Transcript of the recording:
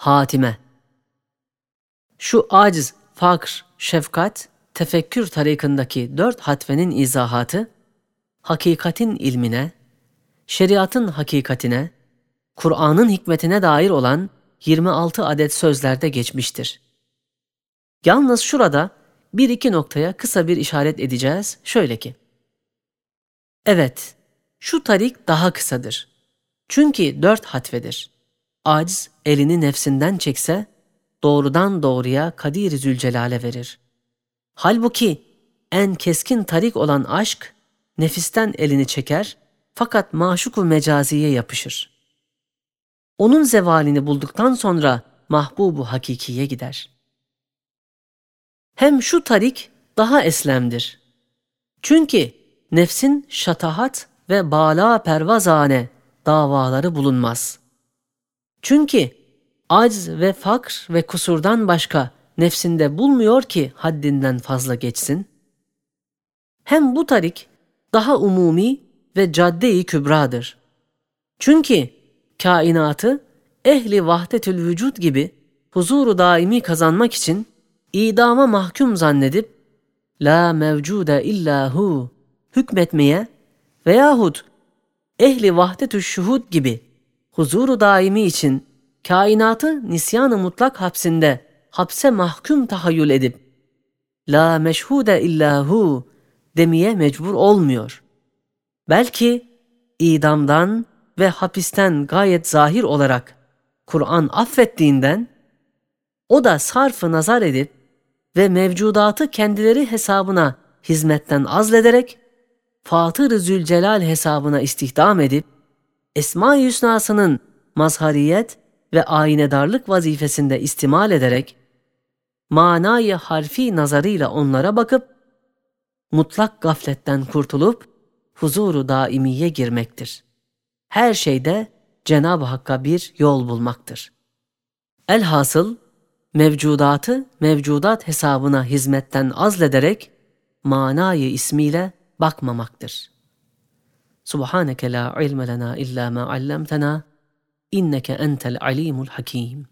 hatime. Şu aciz, fakr, şefkat, tefekkür tarikındaki dört hatvenin izahatı, hakikatin ilmine, şeriatın hakikatine, Kur'an'ın hikmetine dair olan 26 adet sözlerde geçmiştir. Yalnız şurada bir iki noktaya kısa bir işaret edeceğiz. Şöyle ki, Evet, şu tarik daha kısadır. Çünkü dört hatvedir. Aciz elini nefsinden çekse, doğrudan doğruya Kadir Zülcelal'e verir. Halbuki en keskin tarik olan aşk, nefisten elini çeker fakat maşuku mecaziye yapışır. Onun zevalini bulduktan sonra mahbubu hakikiye gider. Hem şu tarik daha eslemdir. Çünkü nefsin şatahat ve bala pervazane davaları bulunmaz. Çünkü acz ve fakr ve kusurdan başka nefsinde bulmuyor ki haddinden fazla geçsin. Hem bu tarik daha umumi ve cadde-i kübradır. Çünkü kainatı ehli vahdetül vücut gibi huzuru daimi kazanmak için idama mahkum zannedip la mevcude illa hu hükmetmeye veyahut ehli vahdetü şuhud gibi huzuru daimi için kainatı nisyanı mutlak hapsinde hapse mahkum tahayyül edip la meşhude illa hu demeye mecbur olmuyor. Belki idamdan ve hapisten gayet zahir olarak Kur'an affettiğinden o da sarfı nazar edip ve mevcudatı kendileri hesabına hizmetten azlederek Fatır-ı Zülcelal hesabına istihdam edip Esma-i Hüsna'sının mazhariyet ve aynedarlık vazifesinde istimal ederek manayı harfi nazarıyla onlara bakıp mutlak gafletten kurtulup huzuru daimiye girmektir. Her şeyde Cenab-ı Hakk'a bir yol bulmaktır. Elhasıl mevcudatı mevcudat hesabına hizmetten azlederek manayı ismiyle bakmamaktır. سبحانك لا علم لنا إلا ما علمتنا إنك أنت العليم الحكيم.